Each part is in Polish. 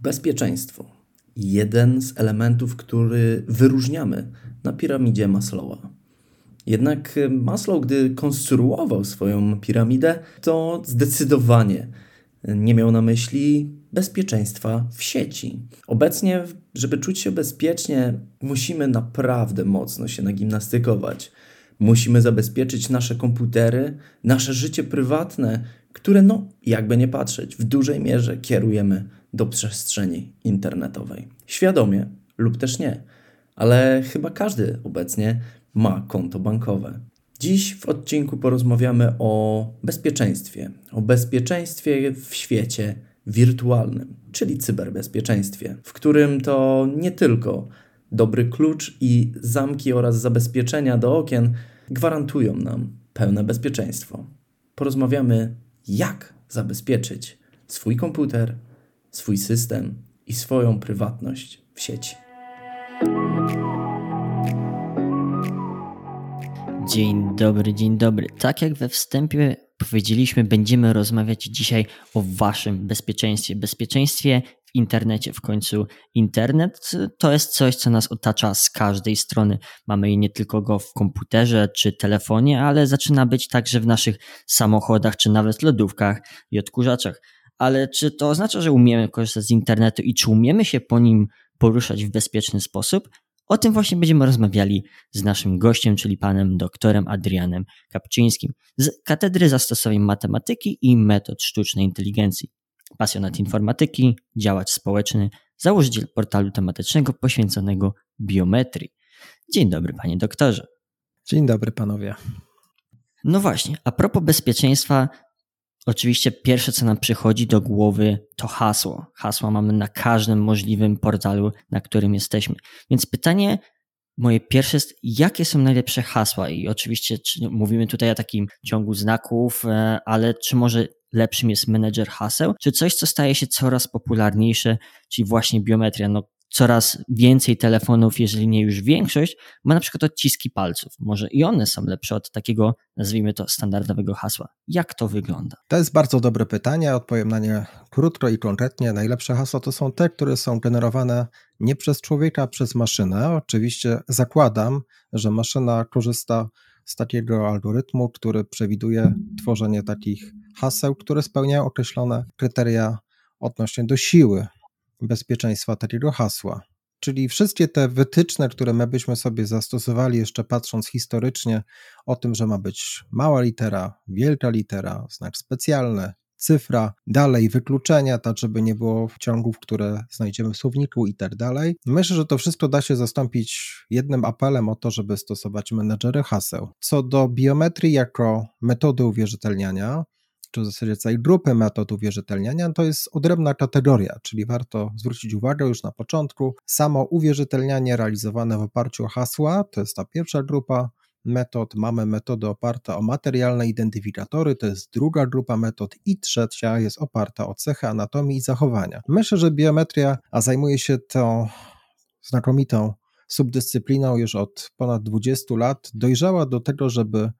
Bezpieczeństwo. Jeden z elementów, który wyróżniamy na piramidzie Maslowa. Jednak Maslow, gdy konstruował swoją piramidę, to zdecydowanie nie miał na myśli bezpieczeństwa w sieci. Obecnie, żeby czuć się bezpiecznie, musimy naprawdę mocno się nagimnastykować. Musimy zabezpieczyć nasze komputery, nasze życie prywatne, które, no, jakby nie patrzeć, w dużej mierze kierujemy do przestrzeni internetowej. Świadomie lub też nie, ale chyba każdy obecnie ma konto bankowe. Dziś w odcinku porozmawiamy o bezpieczeństwie, o bezpieczeństwie w świecie wirtualnym, czyli cyberbezpieczeństwie, w którym to nie tylko dobry klucz i zamki oraz zabezpieczenia do okien gwarantują nam pełne bezpieczeństwo. Porozmawiamy, jak zabezpieczyć swój komputer, swój system i swoją prywatność w sieci. Dzień dobry, dzień dobry. Tak jak we wstępie powiedzieliśmy, będziemy rozmawiać dzisiaj o Waszym bezpieczeństwie. Bezpieczeństwie w internecie. W końcu internet to jest coś, co nas otacza z każdej strony. Mamy je nie tylko go w komputerze czy telefonie, ale zaczyna być także w naszych samochodach czy nawet lodówkach i odkurzaczach. Ale czy to oznacza, że umiemy korzystać z internetu i czy umiemy się po nim poruszać w bezpieczny sposób? O tym właśnie będziemy rozmawiali z naszym gościem, czyli panem doktorem Adrianem Kapczyńskim z Katedry Zastosowań Matematyki i Metod Sztucznej Inteligencji. Pasjonat informatyki, działacz społeczny, założyciel portalu tematycznego poświęconego biometrii. Dzień dobry, panie doktorze. Dzień dobry, panowie. No właśnie, a propos bezpieczeństwa, Oczywiście pierwsze, co nam przychodzi do głowy, to hasło. Hasła mamy na każdym możliwym portalu, na którym jesteśmy. Więc pytanie moje pierwsze jest, jakie są najlepsze hasła? I oczywiście mówimy tutaj o takim ciągu znaków, e, ale czy może lepszym jest menedżer haseł, czy coś, co staje się coraz popularniejsze, czyli właśnie biometria? No, coraz więcej telefonów, jeżeli nie już większość, ma na przykład odciski palców. Może i one są lepsze od takiego, nazwijmy to, standardowego hasła. Jak to wygląda? To jest bardzo dobre pytanie. Odpowiem na nie krótko i konkretnie. Najlepsze hasła to są te, które są generowane nie przez człowieka, a przez maszynę. Oczywiście zakładam, że maszyna korzysta z takiego algorytmu, który przewiduje tworzenie takich haseł, które spełniają określone kryteria odnośnie do siły bezpieczeństwa takiego hasła. Czyli wszystkie te wytyczne, które my byśmy sobie zastosowali, jeszcze patrząc historycznie, o tym, że ma być mała litera, wielka litera, znak specjalny, cyfra, dalej wykluczenia, tak żeby nie było ciągów, które znajdziemy w słowniku i tak dalej. Myślę, że to wszystko da się zastąpić jednym apelem o to, żeby stosować menedżery haseł. Co do biometrii jako metody uwierzytelniania, czy w zasadzie całej grupy metod uwierzytelniania, to jest odrębna kategoria, czyli warto zwrócić uwagę już na początku, samo uwierzytelnianie realizowane w oparciu o hasła, to jest ta pierwsza grupa metod, mamy metody oparte o materialne identyfikatory, to jest druga grupa metod i trzecia jest oparta o cechy anatomii i zachowania. Myślę, że biometria, a zajmuje się tą znakomitą subdyscypliną już od ponad 20 lat, dojrzała do tego, żeby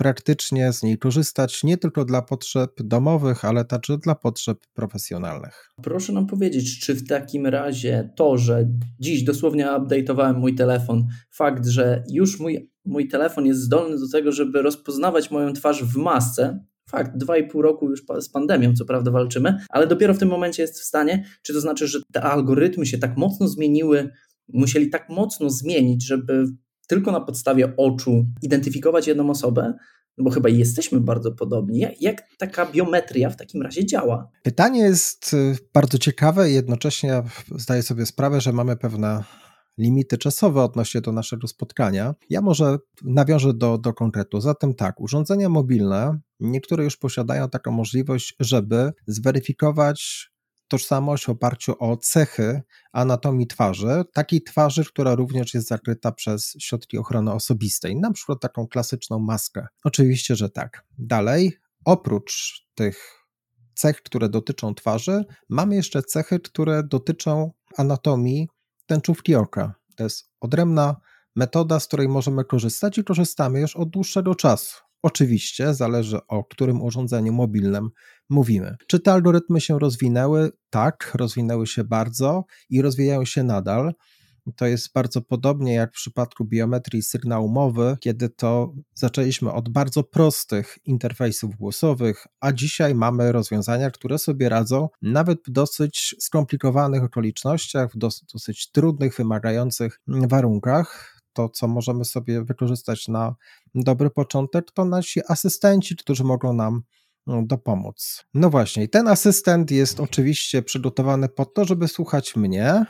praktycznie z niej korzystać nie tylko dla potrzeb domowych, ale także dla potrzeb profesjonalnych. Proszę nam powiedzieć, czy w takim razie to, że dziś dosłownie update'owałem mój telefon, fakt, że już mój, mój telefon jest zdolny do tego, żeby rozpoznawać moją twarz w masce, Fakt, dwa i pół roku już z pandemią, co prawda, walczymy, ale dopiero w tym momencie jest w stanie. Czy to znaczy, że te algorytmy się tak mocno zmieniły, musieli tak mocno zmienić, żeby tylko na podstawie oczu identyfikować jedną osobę, bo chyba jesteśmy bardzo podobni. Jak, jak, taka biometria w takim razie działa? Pytanie jest y, bardzo ciekawe i jednocześnie zdaję sobie sprawę, że mamy pewne limity czasowe odnośnie do naszego spotkania. Ja może nawiążę do, do konkretu. Zatem tak, urządzenia mobilne, niektóre już posiadają taką możliwość, żeby zweryfikować tożsamość w oparciu o cechy anatomii twarzy, takiej twarzy, która również jest zakryta przez środki ochrony osobistej, na przykład taką klasyczną maskę. Oczywiście, że tak. Dalej, oprócz tych cech, które dotyczą twarzy, mamy jeszcze cechy, które dotyczą anatomii tęczówki oka. To jest odrębna metoda, z której możemy korzystać i korzystamy już od dłuższego czasu. Oczywiście zależy o którym urządzeniu mobilnym mówimy. Czy te algorytmy się rozwinęły? Tak, rozwinęły się bardzo i rozwijają się nadal. To jest bardzo podobnie jak w przypadku biometrii sygnału mowy, kiedy to zaczęliśmy od bardzo prostych interfejsów głosowych, a dzisiaj mamy rozwiązania, które sobie radzą nawet w dosyć skomplikowanych okolicznościach, w dosyć trudnych, wymagających warunkach to, co możemy sobie wykorzystać na dobry początek, to nasi asystenci, którzy mogą nam no, dopomóc. No właśnie, ten asystent jest oczywiście przygotowany po to, żeby słuchać mnie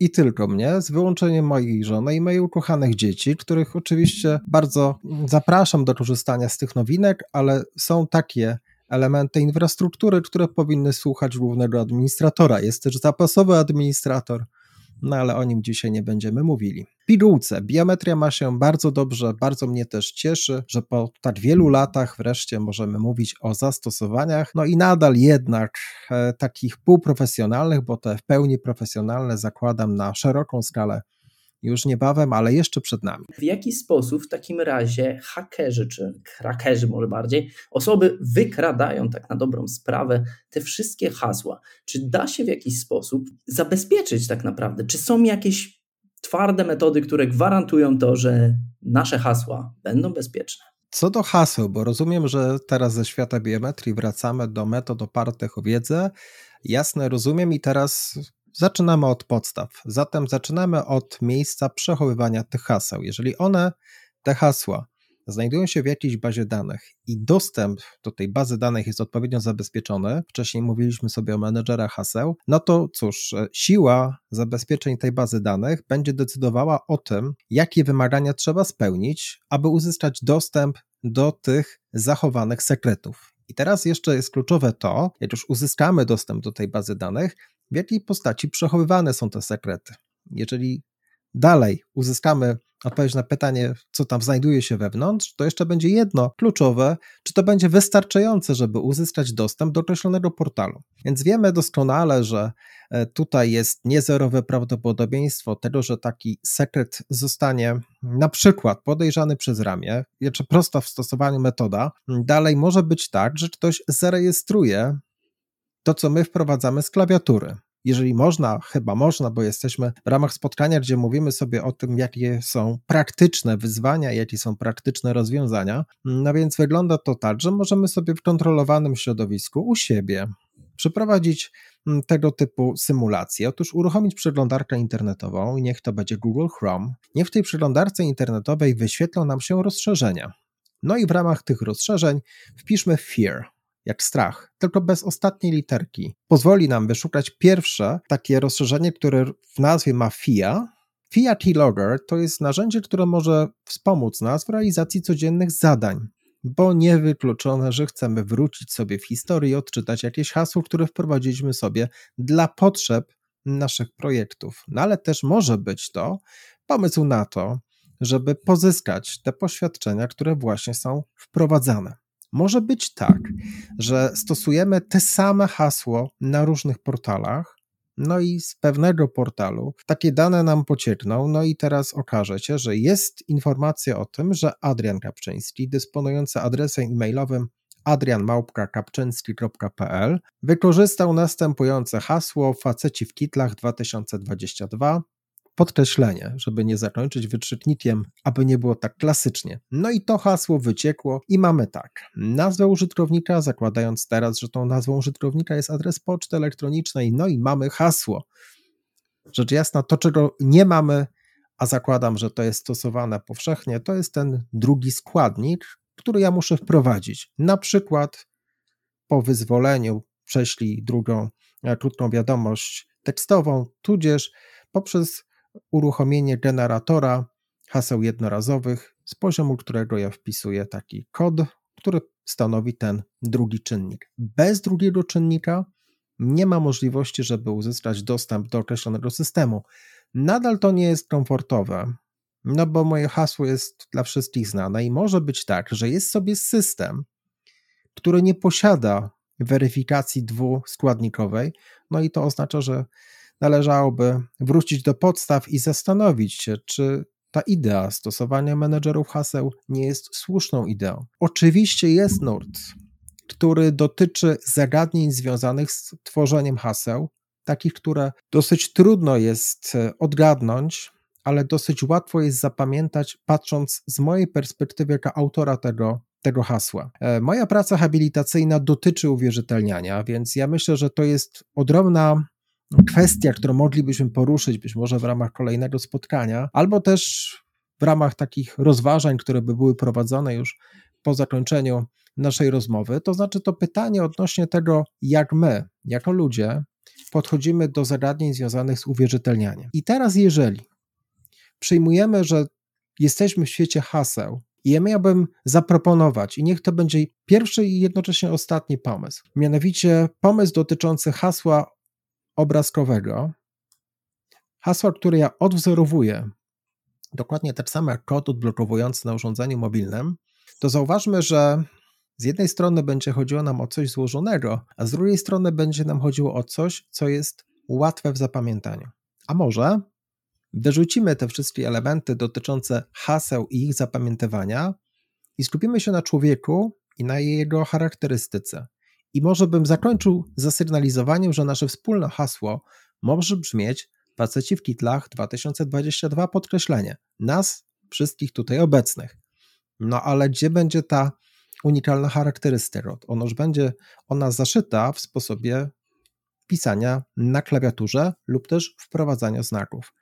i tylko mnie, z wyłączeniem mojej żony i moich ukochanych dzieci, których oczywiście bardzo zapraszam do korzystania z tych nowinek, ale są takie elementy infrastruktury, które powinny słuchać głównego administratora. Jest też zapasowy administrator, no ale o nim dzisiaj nie będziemy mówili. Pigułce. Biometria ma się bardzo dobrze, bardzo mnie też cieszy, że po tak wielu latach wreszcie możemy mówić o zastosowaniach, no i nadal jednak e, takich półprofesjonalnych, bo te w pełni profesjonalne zakładam na szeroką skalę już niebawem, ale jeszcze przed nami. W jaki sposób w takim razie hakerzy, czy krakerzy może bardziej, osoby wykradają tak na dobrą sprawę te wszystkie hasła? Czy da się w jakiś sposób zabezpieczyć tak naprawdę? Czy są jakieś twarde metody, które gwarantują to, że nasze hasła będą bezpieczne? Co do haseł, bo rozumiem, że teraz ze świata biometrii wracamy do metod opartych o wiedzę. Jasne, rozumiem i teraz Zaczynamy od podstaw. Zatem zaczynamy od miejsca przechowywania tych haseł. Jeżeli one, te hasła, znajdują się w jakiejś bazie danych i dostęp do tej bazy danych jest odpowiednio zabezpieczony, wcześniej mówiliśmy sobie o menedżerach haseł, no to cóż, siła zabezpieczeń tej bazy danych będzie decydowała o tym, jakie wymagania trzeba spełnić, aby uzyskać dostęp do tych zachowanych sekretów. I teraz jeszcze jest kluczowe to, jak już uzyskamy dostęp do tej bazy danych, w jakiej postaci przechowywane są te sekrety. Jeżeli dalej uzyskamy odpowiedź na pytanie, co tam znajduje się wewnątrz, to jeszcze będzie jedno kluczowe, czy to będzie wystarczające, żeby uzyskać dostęp do określonego portalu. Więc wiemy doskonale, że e, tutaj jest niezerowe prawdopodobieństwo tego, że taki sekret zostanie na przykład podejrzany przez ramię, jeszcze prosta w stosowaniu metoda. Dalej może być tak, że ktoś zarejestruje to, co my wprowadzamy z klawiatury. Jeżeli można, chyba można, bo jesteśmy w ramach spotkania, gdzie mówimy sobie o tym, jakie są praktyczne wyzwania, jakie są praktyczne rozwiązania. No więc wygląda to tak, że możemy sobie w kontrolowanym środowisku u siebie przeprowadzić mm, tego typu symulacje. Otóż uruchomić przeglądarkę internetową i niech to będzie Google Chrome. Niech w tej przeglądarce internetowej wyświetlą nam się rozszerzenia. No i w ramach tych rozszerzeń wpiszmy fear, jak strach, tylko bez ostatniej literki. Pozwoli nam wyszukać pierwsze takie rozszerzenie, które w nazwie ma FIA. FIA Keylogger to jest narzędzie, które może wspomóc nas w realizacji codziennych zadań, bo niewykluczone, że chcemy wrócić sobie w historię i odczytać jakieś hasło, które wprowadziliśmy sobie dla potrzeb naszych projektów. No ale też może być to pomysł na to, żeby pozyskać te poświadczenia, które właśnie są wprowadzane. Może być tak, że stosujemy te same hasło na różnych portalach, no i z pewnego portalu takie dane nam pociekną, no i teraz okaże się, że jest informacja o tym, że Adrian Kapczyński, dysponujący adresem e-mailowym adrianmałpka.kapczyński.pl wykorzystał następujące hasło faceci w kitlach 2022 podkreślenie, żeby nie zakończyć wykrzyknikiem, aby nie było tak klasycznie. No i to hasło wyciekło i mamy tak. Nazwę użytkownika, zakładając teraz, że tą nazwą użytkownika jest adres poczty elektronicznej, no i mamy hasło. Rzecz jasna, to czego nie mamy, a zakładam, że to jest stosowane powszechnie, to jest ten drugi składnik, który ja muszę wprowadzić. Na przykład po wyzwoleniu prześlij drugą e, krótką wiadomość tekstową, tudzież poprzez uruchomienie generatora haseł jednorazowych, z poziomu którego ja wpisuję taki kod, który stanowi ten drugi czynnik. Bez drugiego czynnika nie ma możliwości, żeby uzyskać dostęp do określonego systemu. Nadal to nie jest komfortowe, no bo moje hasło jest dla wszystkich znane i może być tak, że jest sobie system, który nie posiada weryfikacji dwuskładnikowej, no i to oznacza, że należałoby wrócić do podstaw i zastanowić się, czy ta idea stosowania menedżerów haseł nie jest słuszną ideą. Oczywiście jest nurt, który dotyczy zagadnień związanych z tworzeniem haseł, takich, które dosyć trudno jest e, odgadnąć, ale dosyć łatwo jest zapamiętać, patrząc z mojej perspektywy jako autora tego, tego hasła. E, moja praca habilitacyjna dotyczy uwierzytelniania, więc ja myślę, że to jest odrobna kwestia, którą moglibyśmy poruszyć być może w ramach kolejnego spotkania, albo też w ramach takich rozważań, które by były prowadzone już po zakończeniu naszej rozmowy, to znaczy to pytanie odnośnie tego, jak my, jako ludzie, podchodzimy do zagadnień związanych z uwierzytelnianiem. I teraz, jeżeli przyjmujemy, że jesteśmy w świecie haseł, i ja miałbym zaproponować, i niech to będzie pierwszy i jednocześnie ostatni pomysł, mianowicie pomysł dotyczący hasła obrazkowego, hasła, które ja odwzorowuję, dokładnie tak samo jak kod odblokowujący na urządzeniu mobilnym, to zauważmy, że z jednej strony będzie chodziło nam o coś złożonego, a z drugiej strony będzie nam chodziło o coś, co jest łatwe w zapamiętaniu. A może wyrzucimy te wszystkie elementy dotyczące haseł i ich zapamiętywania i skupimy się na człowieku i na jego charakterystyce. I może bym zakończył zasygnalizowaniem, że nasze wspólne hasło może brzmieć Faceci w kitlach 2022 podkreślenie. Nas, wszystkich tutaj obecnych. No ale gdzie będzie ta unikalna charakterystyka? Ona już będzie ona zaszyta w sposobie pisania na klawiaturze lub też wprowadzania znaków.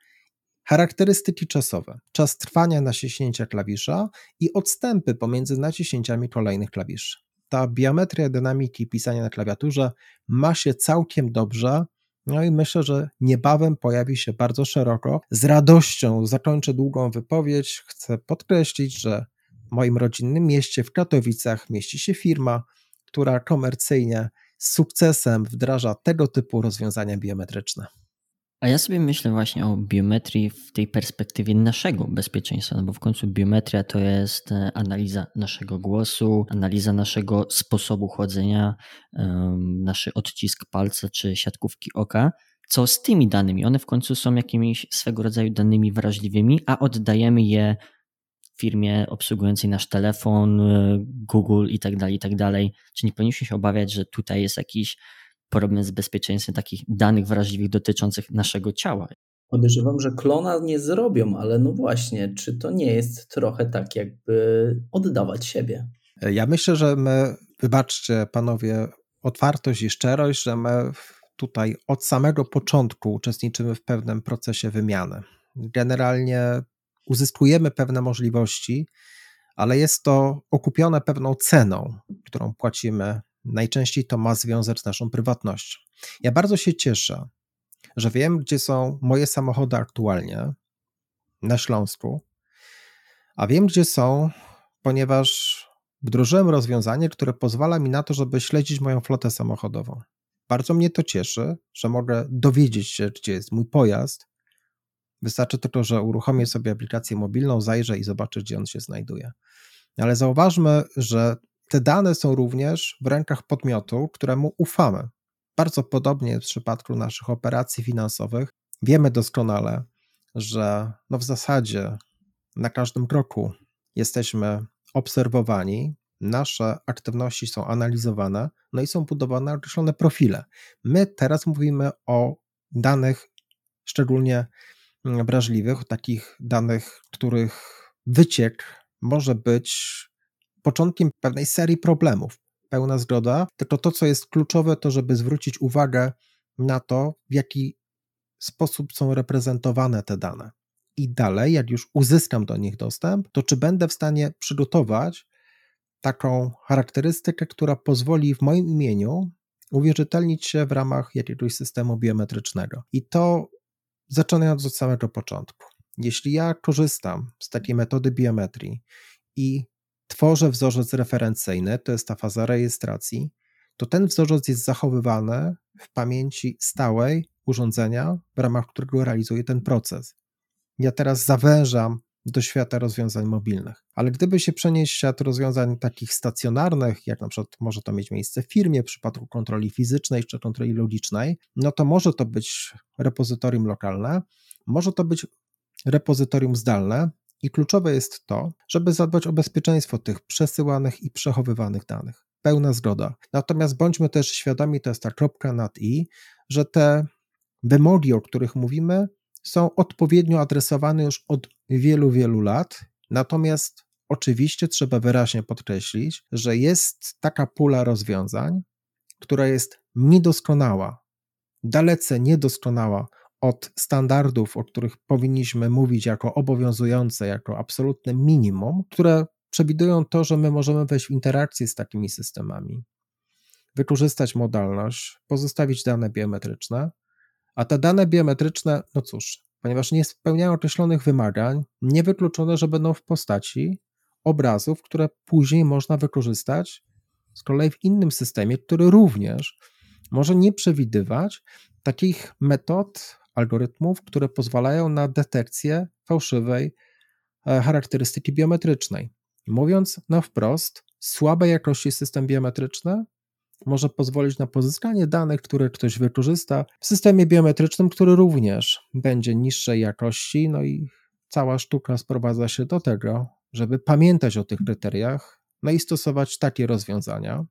Charakterystyki czasowe, czas trwania naciśnięcia klawisza i odstępy pomiędzy naciśnięciami kolejnych klawiszy. Ta biometria dynamiki pisania na klawiaturze ma się całkiem dobrze no i myślę, że niebawem pojawi się bardzo szeroko. Z radością zakończę długą wypowiedź. Chcę podkreślić, że w moim rodzinnym mieście w Katowicach mieści się firma, która komercyjnie z sukcesem wdraża tego typu rozwiązania biometryczne. A ja sobie myślę właśnie o biometrii w tej perspektywie naszego bezpieczeństwa, no bo w końcu biometria to jest e, analiza naszego głosu, analiza naszego sposobu chodzenia, nasz odcisk palca czy siatkówki oka. Co z tymi danymi? One w końcu są jakimiś swego rodzaju danymi wrażliwymi, a oddajemy je firmie obsługującej nasz telefon, e, Google i tak dalej, i tak dalej. Czy nie powinniśmy się obawiać, że tutaj jest jakiś problem z bezpieczeństwem takich danych wrażliwych dotyczących naszego ciała. Podejrzewam, że klona nie zrobią, ale no właśnie, czy to nie jest trochę tak, jakby oddawać siebie? Ja myślę, że my, wybaczcie panowie, otwartość i szczerość, że my tutaj od samego początku uczestniczymy w pewnym procesie wymiany. Generalnie uzyskujemy pewne możliwości, ale jest to okupione pewną ceną, którą płacimy najczęściej to ma związek z naszą prywatnością. Ja bardzo się cieszę, że wiem, gdzie są moje samochody aktualnie na Śląsku, a wiem, gdzie są, ponieważ wdrożyłem rozwiązanie, które pozwala mi na to, żeby śledzić moją flotę samochodową. Bardzo mnie to cieszy, że mogę dowiedzieć się, gdzie jest mój pojazd. Wystarczy tylko, że uruchomię sobie aplikację mobilną, zajrzę i zobaczę, gdzie on się znajduje. Ale zauważmy, że te dane są również w rękach podmiotu, któremu ufamy. Bardzo podobnie w przypadku naszych operacji finansowych. Wiemy doskonale, że no w zasadzie na każdym kroku jesteśmy obserwowani, nasze aktywności są analizowane, no i są budowane określone profile. My teraz mówimy o danych szczególnie wrażliwych, takich danych, których wyciek może być początkiem pewnej serii problemów. Pełna zgoda, tylko to, co jest kluczowe, to żeby zwrócić uwagę na to, w jaki sposób są reprezentowane te dane. I dalej, jak już uzyskam do nich dostęp, to czy będę w stanie przygotować taką charakterystykę, która pozwoli w moim imieniu uwierzytelnić się w ramach jakiegoś systemu biometrycznego. I to zaczynając od samego początku. Jeśli ja korzystam z takiej metody biometrii i tworzę wzorzec referencyjny, to jest ta faza rejestracji, to ten wzorzec jest zachowywany w pamięci stałej urządzenia, w ramach którego realizuję ten proces. Ja teraz zawężam do świata rozwiązań mobilnych. Ale gdyby się przenieść świat rozwiązań takich stacjonarnych, jak na przykład może to mieć miejsce w firmie w przypadku kontroli fizycznej czy kontroli logicznej, no to może to być repozytorium lokalne, może to być repozytorium zdalne i kluczowe jest to, żeby zadbać o bezpieczeństwo tych przesyłanych i przechowywanych danych. Pełna zgoda. Natomiast bądźmy też świadomi, to jest ta kropka nad i, że te wymogi, o których mówimy, są odpowiednio adresowane już od wielu, wielu lat. Natomiast oczywiście trzeba wyraźnie podkreślić, że jest taka pula rozwiązań, która jest niedoskonała, dalece niedoskonała od standardów, o których powinniśmy mówić jako obowiązujące, jako absolutne minimum, które przewidują to, że my możemy wejść w interakcję z takimi systemami, wykorzystać modalność, pozostawić dane biometryczne, a te dane biometryczne, no cóż, ponieważ nie spełniają określonych wymagań, niewykluczone, że będą w postaci obrazów, które później można wykorzystać z kolei w innym systemie, który również może nie przewidywać takich metod, algorytmów, które pozwalają na detekcję fałszywej e, charakterystyki biometrycznej. Mówiąc na wprost, słabej jakości system biometryczny może pozwolić na pozyskanie danych, które ktoś wykorzysta w systemie biometrycznym, który również będzie niższej jakości, no i cała sztuka sprowadza się do tego, żeby pamiętać o tych kryteriach, no i stosować takie rozwiązania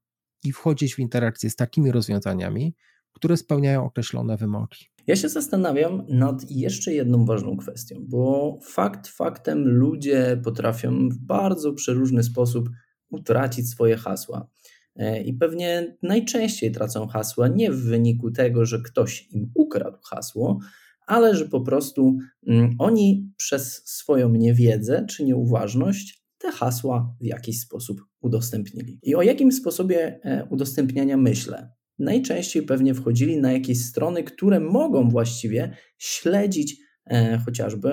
i wchodzić w interakcję z takimi rozwiązaniami, które spełniają określone wymogi. Ja się zastanawiam nad jeszcze jedną ważną kwestią, bo fakt faktem ludzie potrafią w bardzo przeróżny sposób utracić swoje hasła. E, I pewnie najczęściej tracą hasła nie w wyniku tego, że ktoś im ukradł hasło, ale że po prostu mm, oni przez swoją niewiedzę czy nieuważność te hasła w jakiś sposób udostępnili. I o jakim sposobie e, udostępniania myślę? Najczęściej pewnie wchodzili na jakieś strony, które mogą właściwie śledzić e, chociażby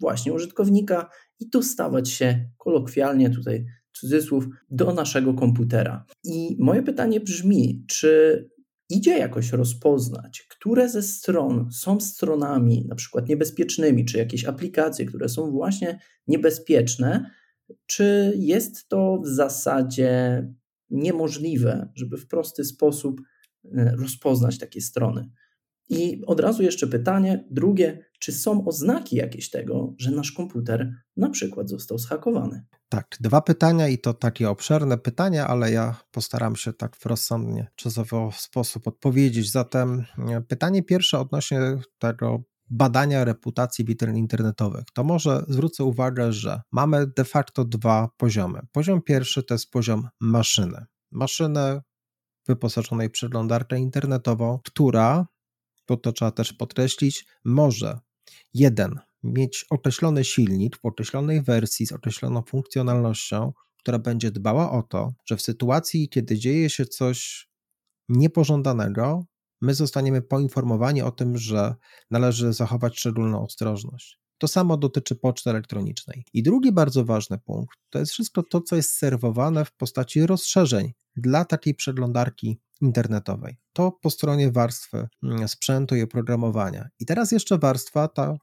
właśnie użytkownika i dostawać się kolokwialnie tutaj cudzysłów do naszego komputera. I moje pytanie brzmi, czy idzie jakoś rozpoznać, które ze stron są stronami na przykład niebezpiecznymi, czy jakieś aplikacje, które są właśnie niebezpieczne, czy jest to w zasadzie niemożliwe, żeby w prosty sposób rozpoznać takie strony? I od razu jeszcze pytanie drugie, czy są oznaki jakieś tego, że nasz komputer na przykład został zhakowany? Tak, dwa pytania i to takie obszerne pytania, ale ja postaram się tak w rozsądnie czasowy sposób odpowiedzieć. Zatem e, pytanie pierwsze odnośnie tego badania reputacji witryn internetowych. To może zwrócę uwagę, że mamy de facto dwa poziomy. Poziom pierwszy to jest poziom maszyny. Maszynę wyposażonej przeglądarkę internetową, która, bo to trzeba też podkreślić, może jeden mieć określony silnik w określonej wersji z określoną funkcjonalnością, która będzie dbała o to, że w sytuacji, kiedy dzieje się coś niepożądanego, my zostaniemy poinformowani o tym, że należy zachować szczególną ostrożność. To samo dotyczy poczty elektronicznej. I drugi bardzo ważny punkt to jest wszystko to, co jest serwowane w postaci rozszerzeń dla takiej przeglądarki internetowej. To po stronie warstwy mm, sprzętu i oprogramowania. I teraz jeszcze warstwa, ta,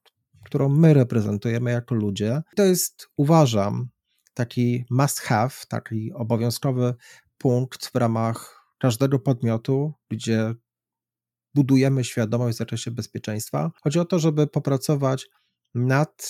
którą my reprezentujemy jako ludzie. To jest, uważam, taki must have, taki obowiązkowy punkt w ramach każdego podmiotu, gdzie budujemy świadomość w zakresie bezpieczeństwa. Chodzi o to, żeby popracować nad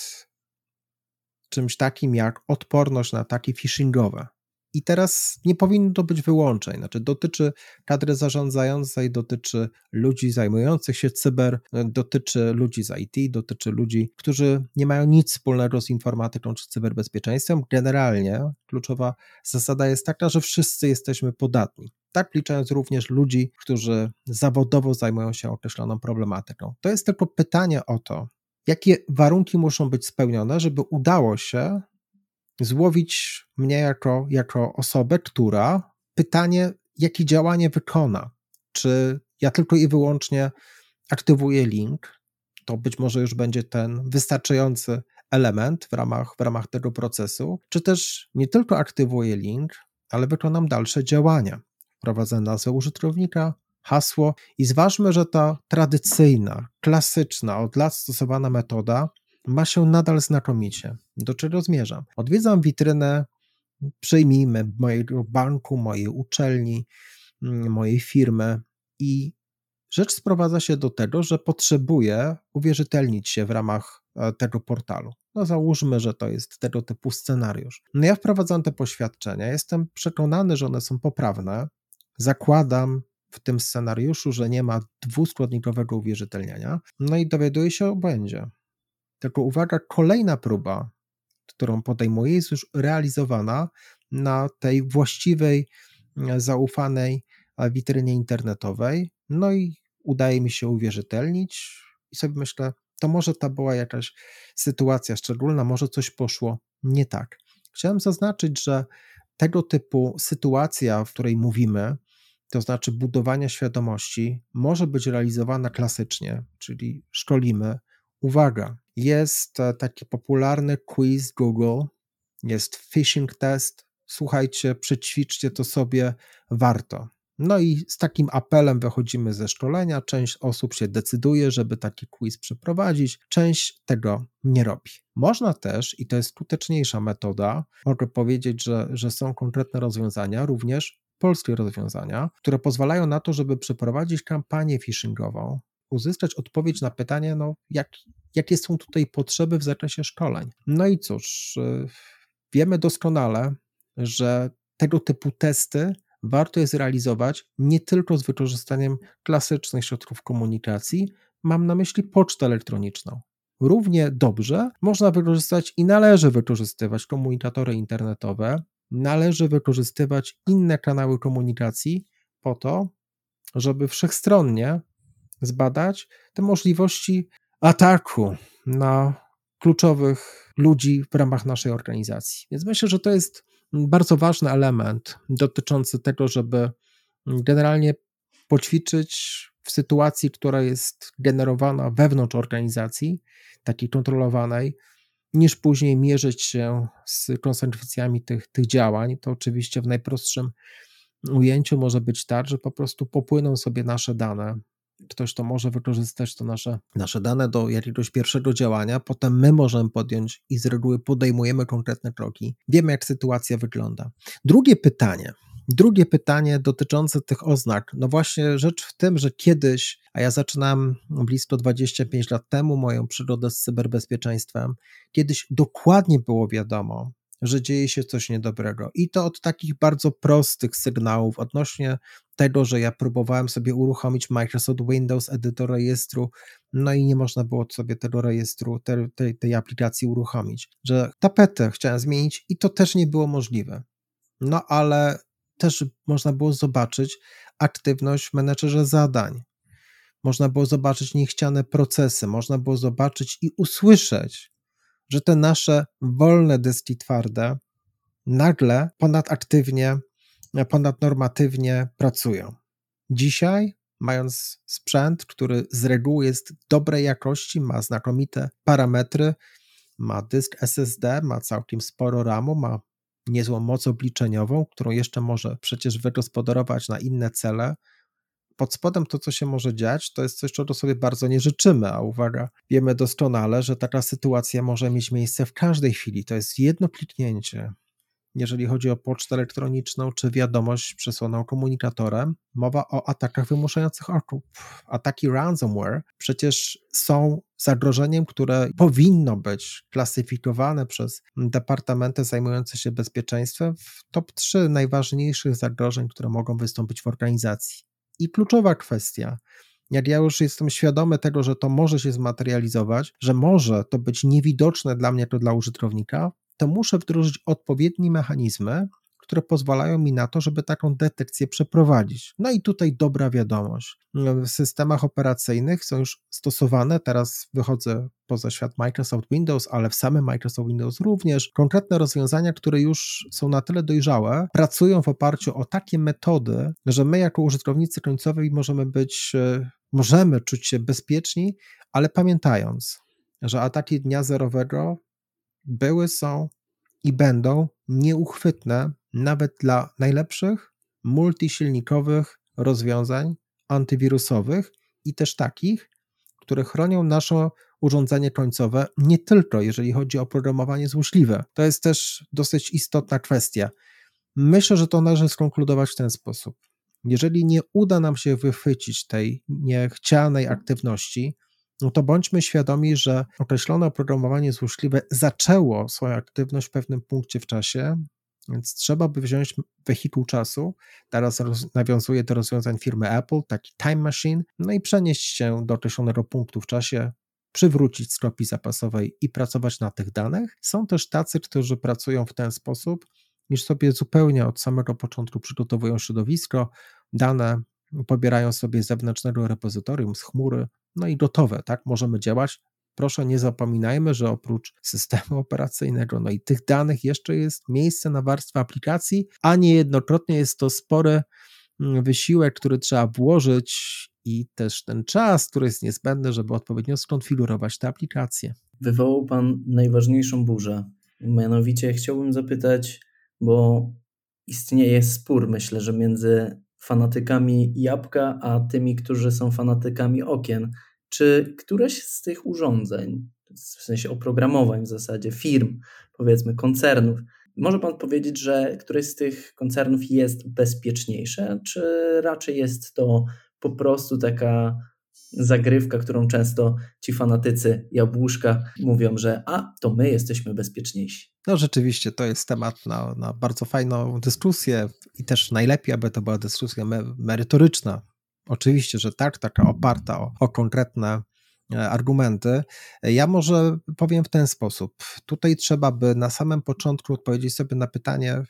czymś takim jak odporność na ataki phishingowe. I teraz nie powinno to być wyłączeń. Znaczy, dotyczy kadry zarządzającej, dotyczy ludzi zajmujących się cyber, dotyczy ludzi z IT, dotyczy ludzi, którzy nie mają nic wspólnego z informatyką czy cyberbezpieczeństwem. Generalnie kluczowa zasada jest taka, że wszyscy jesteśmy podatni. Tak licząc również ludzi, którzy zawodowo zajmują się określoną problematyką. To jest tylko pytanie o to, jakie warunki muszą być spełnione, żeby udało się złowić mnie jako, jako osobę, która pytanie, jakie działanie wykona. Czy ja tylko i wyłącznie aktywuję link, to być może już będzie ten wystarczający element w ramach, w ramach tego procesu, czy też nie tylko aktywuję link, ale wykonam dalsze działania. Wprowadzę nazwę użytkownika, hasło i zważmy, że ta tradycyjna, klasyczna, od lat stosowana metoda ma się nadal znakomicie. Do czego zmierzam? Odwiedzam witrynę, przyjmijmy mojego banku, mojej uczelni, mm, mojej firmy i rzecz sprowadza się do tego, że potrzebuję uwierzytelnić się w ramach e, tego portalu. No załóżmy, że to jest tego typu scenariusz. No ja wprowadzam te poświadczenia, jestem przekonany, że one są poprawne. Zakładam w tym scenariuszu, że nie ma dwuskładnikowego uwierzytelniania, no i dowiaduję się o błędzie. Tylko uwaga, kolejna próba, którą podejmuję, jest już realizowana na tej właściwej, e, zaufanej e, witrynie internetowej. No i udaje mi się uwierzytelnić i sobie myślę, to może ta była jakaś sytuacja szczególna, może coś poszło nie tak. Chciałem zaznaczyć, że tego typu sytuacja, w której mówimy, to znaczy budowania świadomości, może być realizowana klasycznie, czyli szkolimy. Uwaga, jest e, taki popularny quiz Google, jest phishing test. Słuchajcie, przećwiczcie to sobie, warto. No i z takim apelem wychodzimy ze szkolenia. Część osób się decyduje, żeby taki quiz przeprowadzić, część tego nie robi. Można też, i to jest skuteczniejsza metoda, mogę powiedzieć, że, że są konkretne rozwiązania, również polskie rozwiązania, które pozwalają na to, żeby przeprowadzić kampanię phishingową, uzyskać odpowiedź na pytanie, no, jak, jakie są tutaj potrzeby w zakresie szkoleń. No i cóż, y, wiemy doskonale, że tego typu testy warto jest realizować nie tylko z wykorzystaniem klasycznych środków komunikacji, mam na myśli pocztę elektroniczną. Równie dobrze można wykorzystać i należy wykorzystywać komunikatory internetowe, należy wykorzystywać inne kanały komunikacji po to, żeby wszechstronnie zbadać te możliwości ataku na kluczowych ludzi w ramach naszej organizacji. Więc myślę, że to jest bardzo ważny element dotyczący tego, żeby generalnie poćwiczyć w sytuacji, która jest generowana wewnątrz organizacji, takiej kontrolowanej, niż później mierzyć się z konsekwencjami tych, tych działań. To oczywiście w najprostszym ujęciu może być tak, że po prostu popłyną sobie nasze dane ktoś to może wykorzystać to nasze, nasze dane do jakiegoś pierwszego działania, potem my możemy podjąć i z reguły podejmujemy konkretne kroki. Wiemy, jak sytuacja wygląda. Drugie pytanie. Drugie pytanie dotyczące tych oznak. No właśnie, rzecz w tym, że kiedyś, a ja zaczynam blisko 25 lat temu moją przygodę z cyberbezpieczeństwem, kiedyś dokładnie było wiadomo, że dzieje się coś niedobrego. I to od takich bardzo prostych sygnałów odnośnie tego, że ja próbowałem sobie uruchomić Microsoft Windows, edytor rejestru, no i nie można było sobie tego rejestru, te, tej, tej aplikacji uruchomić. Że tapetę chciałem zmienić i to też nie było możliwe. No ale też można było zobaczyć aktywność w menedżerze zadań. Można było zobaczyć niechciane procesy, można było zobaczyć i usłyszeć że te nasze wolne dyski twarde nagle ponadaktywnie, ponadnormatywnie pracują. Dzisiaj, mając sprzęt, który z reguły jest dobrej jakości, ma znakomite parametry, ma dysk SSD, ma całkiem sporo RAMu, ma niezłą moc obliczeniową, którą jeszcze może przecież wygospodarować na inne cele, pod spodem to, co się może dziać, to jest coś, czego sobie bardzo nie życzymy, a uwaga, wiemy doskonale, że taka sytuacja może mieć miejsce w każdej chwili. To jest jedno kliknięcie. Jeżeli chodzi o pocztę elektroniczną czy wiadomość przesłaną komunikatorem, mowa o atakach wymuszających okup. Ataki ransomware przecież są zagrożeniem, które powinno być klasyfikowane przez departamenty zajmujące się bezpieczeństwem w top 3 najważniejszych zagrożeń, które mogą wystąpić w organizacji. I kluczowa kwestia, jak ja już jestem świadomy tego, że to może się zmaterializować, że może to być niewidoczne dla mnie, to dla użytkownika, to muszę wdrożyć odpowiednie mechanizmy, które pozwalają mi na to, żeby taką detekcję przeprowadzić. No i tutaj dobra wiadomość. W systemach operacyjnych są już stosowane, teraz wychodzę poza świat Microsoft Windows, ale w samym Microsoft Windows również, konkretne rozwiązania, które już są na tyle dojrzałe, pracują w oparciu o takie metody, że my jako użytkownicy końcowi możemy być, e, możemy czuć się bezpieczni, ale pamiętając, że ataki dnia zerowego były, są i będą nieuchwytne nawet dla najlepszych multisilnikowych rozwiązań antywirusowych i też takich, które chronią nasze urządzenie końcowe, nie tylko jeżeli chodzi o programowanie złośliwe. To jest też dosyć istotna kwestia. Myślę, że to należy skonkludować w ten sposób. Jeżeli nie uda nam się wychwycić tej niechcianej aktywności, no to bądźmy świadomi, że określone oprogramowanie złośliwe zaczęło swoją aktywność w pewnym punkcie w czasie, więc trzeba by wziąć wehikuł czasu, teraz nawiązuje do rozwiązań firmy Apple, taki time machine, no i przenieść się do określonego punktu w czasie, przywrócić z zapasowej i pracować na tych danych. Są też tacy, którzy pracują w ten sposób, niż sobie zupełnie od samego początku przygotowują środowisko, dane pobierają sobie z zewnętrznego repozytorium, z chmury, no i gotowe, tak, możemy działać. Proszę nie zapominajmy, że oprócz systemu operacyjnego, no i tych danych jeszcze jest miejsce na warstwę aplikacji, a niejednokrotnie jest to spory mm, wysiłek, który trzeba włożyć i też ten czas, który jest niezbędny, żeby odpowiednio skonfigurować te aplikacje. Wywołał Pan najważniejszą burzę. Mianowicie chciałbym zapytać, bo istnieje spór, myślę, że między fanatykami jabłka, a tymi, którzy są fanatykami okien. Czy któreś z tych urządzeń, w sensie oprogramowań w zasadzie, firm, powiedzmy koncernów, może Pan powiedzieć, że któreś z tych koncernów jest bezpieczniejsze, czy raczej jest to po prostu taka zagrywka, którą często ci fanatycy jabłuszka mówią, że a, to my jesteśmy bezpieczniejsi. No rzeczywiście, to jest temat na, na bardzo fajną dyskusję i też najlepiej, aby to była dyskusja merytoryczna. Oczywiście, że tak, taka oparta o, o konkretne e, argumenty. Ja może powiem w ten sposób. Tutaj trzeba by na samym początku odpowiedzieć sobie na pytanie,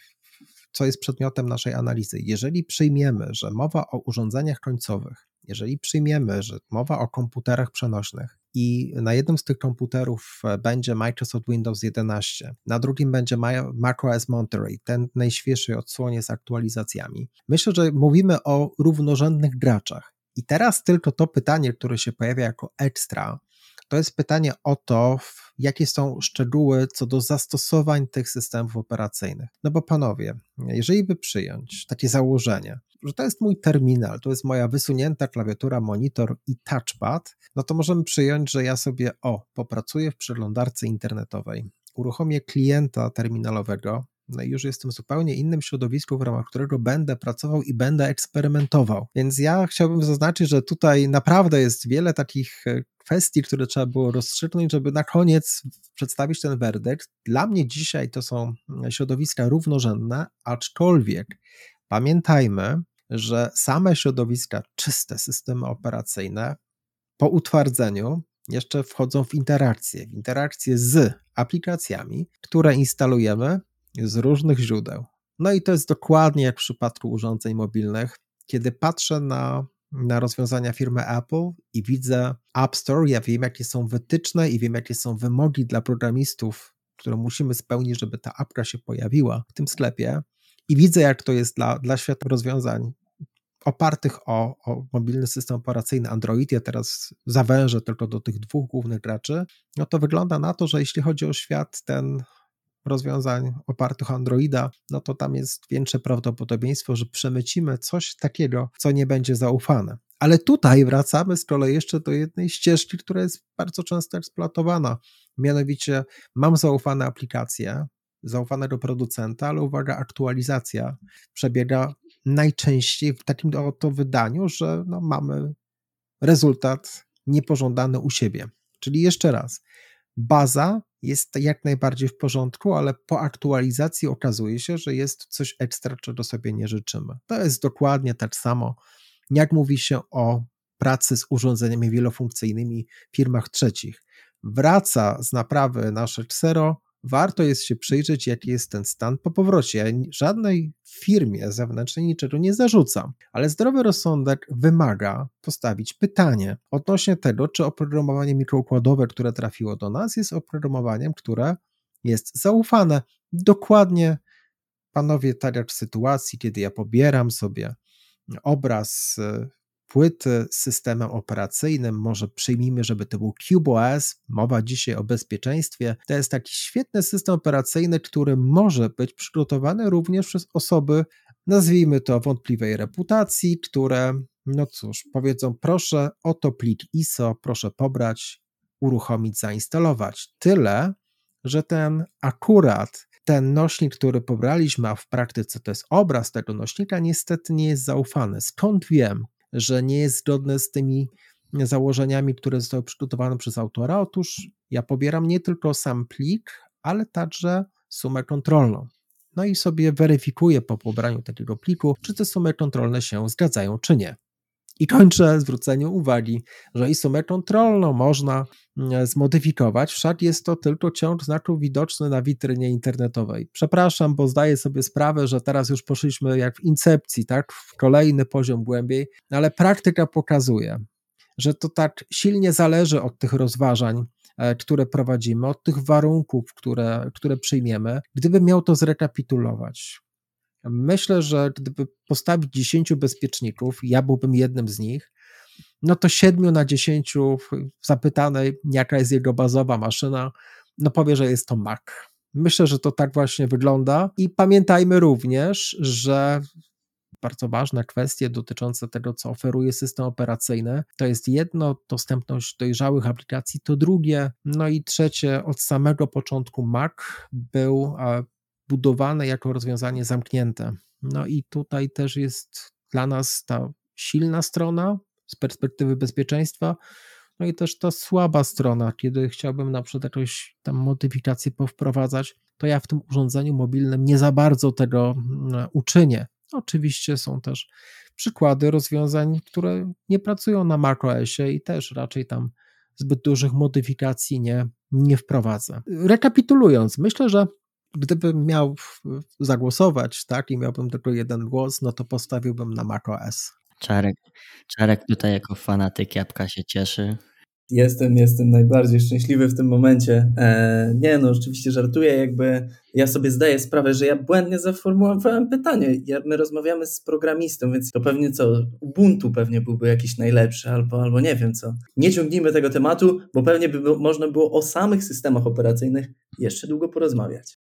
co jest przedmiotem naszej analizy. Jeżeli przyjmiemy, że mowa o urządzeniach końcowych jeżeli przyjmiemy, że mowa o komputerach przenośnych i na jednym z tych komputerów e, będzie Microsoft Windows 11, na drugim będzie macOS Monterey, ten najświeższy odsłonie z aktualizacjami, myślę, że mówimy o równorzędnych graczach. I teraz tylko to pytanie, które się pojawia jako ekstra, to jest pytanie o to, jakie są szczegóły co do zastosowań tych systemów operacyjnych. No bo panowie, jeżeli by przyjąć takie założenie, że to jest mój terminal, to jest moja wysunięta klawiatura, monitor i touchpad, no to możemy przyjąć, że ja sobie, o, popracuję w przeglądarce internetowej, uruchomię klienta terminalowego, no i już jestem w zupełnie innym środowisku, w ramach którego będę pracował i będę eksperymentował. Więc ja chciałbym zaznaczyć, że tutaj naprawdę jest wiele takich e, kwestii, które trzeba było rozstrzygnąć, żeby na koniec przedstawić ten werdykt. Dla mnie dzisiaj to są środowiska równorzędne, aczkolwiek pamiętajmy, że same środowiska, czyste systemy operacyjne po utwardzeniu jeszcze wchodzą w interakcję, w interakcję z aplikacjami, które instalujemy z różnych źródeł. No i to jest dokładnie jak w przypadku urządzeń mobilnych. Kiedy patrzę na, na rozwiązania firmy Apple i widzę App Store, ja wiem, jakie są wytyczne i wiem, jakie są wymogi dla programistów, które musimy spełnić, żeby ta apka się pojawiła w tym sklepie. I widzę, jak to jest dla, dla świata rozwiązań opartych o, o, mobilny system operacyjny Android, ja teraz zawężę tylko do tych dwóch głównych graczy, no to wygląda na to, że jeśli chodzi o świat ten rozwiązań opartych o Androida, no to tam jest większe prawdopodobieństwo, że przemycimy coś takiego, co nie będzie zaufane. Ale tutaj wracamy z kolei jeszcze do jednej ścieżki, która jest bardzo często eksploatowana. Mianowicie mam zaufane aplikacje, zaufanego producenta, ale uwaga, aktualizacja przebiega najczęściej w takim oto wydaniu, że no, mamy rezultat niepożądany u siebie. Czyli jeszcze raz, baza jest jak najbardziej w porządku, ale po aktualizacji okazuje się, że jest coś ekstra, czego sobie nie życzymy. To jest dokładnie tak samo, jak mówi się o pracy z urządzeniami wielofunkcyjnymi w firmach trzecich. Wraca z naprawy nasze Xero, warto jest się przyjrzeć, jaki jest ten stan po powrocie. Ja żadnej firmie zewnętrznej niczego nie zarzucam, ale zdrowy rozsądek wymaga postawić pytanie odnośnie tego, czy oprogramowanie mikroukładowe, które trafiło do nas, jest oprogramowaniem, które jest zaufane. Dokładnie, panowie, tak jak w sytuacji, kiedy ja pobieram sobie obraz płyty z systemem operacyjnym, może przyjmijmy, żeby to był CubeOS, mowa dzisiaj o bezpieczeństwie. To jest taki świetny system operacyjny, który może być przygotowany również przez osoby, nazwijmy to wątpliwej reputacji, które, no cóż, powiedzą, proszę, oto plik ISO, proszę pobrać, uruchomić, zainstalować. Tyle, że ten akurat ten nośnik, który pobraliśmy, a w praktyce to jest obraz tego nośnika, niestety nie jest zaufany. Skąd wiem? Że nie jest zgodne z tymi założeniami, które zostały przygotowane przez autora? Otóż ja pobieram nie tylko sam plik, ale także sumę kontrolną. No i sobie weryfikuję po pobraniu takiego pliku, czy te sumy kontrolne się zgadzają, czy nie. I kończę zwróceniem uwagi, że i sumę kontrolną można mm, zmodyfikować, wszak jest to tylko ciąg znaków widoczny na witrynie internetowej. Przepraszam, bo zdaję sobie sprawę, że teraz już poszliśmy jak w incepcji, tak, w kolejny poziom głębiej, ale praktyka pokazuje, że to tak silnie zależy od tych rozważań, e, które prowadzimy, od tych warunków, które, które przyjmiemy. Gdybym miał to zrekapitulować, Myślę, że gdyby postawić 10 bezpieczników, ja byłbym jednym z nich, no to 7 na 10 zapytanej, jaka jest jego bazowa maszyna, no powie, że jest to Mac. Myślę, że to tak właśnie wygląda i pamiętajmy również, że bardzo ważne kwestie dotyczące tego, co oferuje system operacyjny. To jest jedno, dostępność dojrzałych aplikacji, to drugie, no i trzecie, od samego początku Mac był budowane jako rozwiązanie zamknięte. No i tutaj też jest dla nas ta silna strona z perspektywy bezpieczeństwa, no i też ta słaba strona, kiedy chciałbym na przykład jakąś tam modyfikację powprowadzać, to ja w tym urządzeniu mobilnym nie za bardzo tego mm, uczynię. Oczywiście są też przykłady rozwiązań, które nie pracują na macOSie i też raczej tam zbyt dużych modyfikacji nie, nie wprowadzę. Rekapitulując, myślę, że gdybym miał zagłosować, tak, i miałbym tylko jeden głos, no to postawiłbym na macOS. Czarek, Czarek tutaj jako fanatyk jabłka się cieszy. Jestem, jestem najbardziej szczęśliwy w tym momencie. E, nie, no oczywiście żartuję, jakby ja sobie zdaję sprawę, że ja błędnie zaformułowałem pytanie. Ja, my rozmawiamy z programistą, więc to pewnie co, Ubuntu pewnie byłby jakiś najlepszy, albo, albo nie wiem co. Nie ciągnijmy tego tematu, bo pewnie by można było o samych systemach operacyjnych jeszcze długo porozmawiać.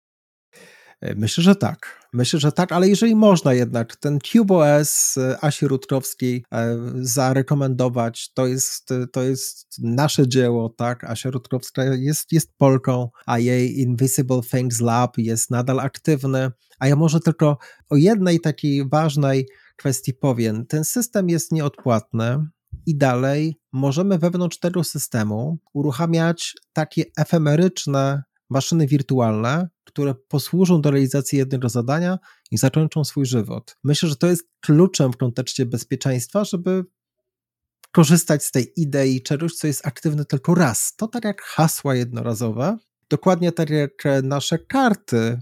Myślę, że tak. Myślę, że tak, ale jeżeli można jednak ten CubeOS e, Asi Rutkowskiej e, zarekomendować, to jest, to jest nasze dzieło, tak? Asia Rutkowska jest, jest Polką, a jej Invisible Things Lab jest nadal aktywny. A ja może tylko o jednej takiej ważnej kwestii powiem. Ten system jest nieodpłatny. I dalej możemy wewnątrz tego systemu uruchamiać takie efemeryczne maszyny wirtualne, które posłużą do realizacji jednego zadania i zakończą swój żywot. Myślę, że to jest kluczem w kontekście bezpieczeństwa, żeby korzystać z tej idei czegoś, co jest aktywne tylko raz. To tak jak hasła jednorazowe, dokładnie tak jak nasze karty,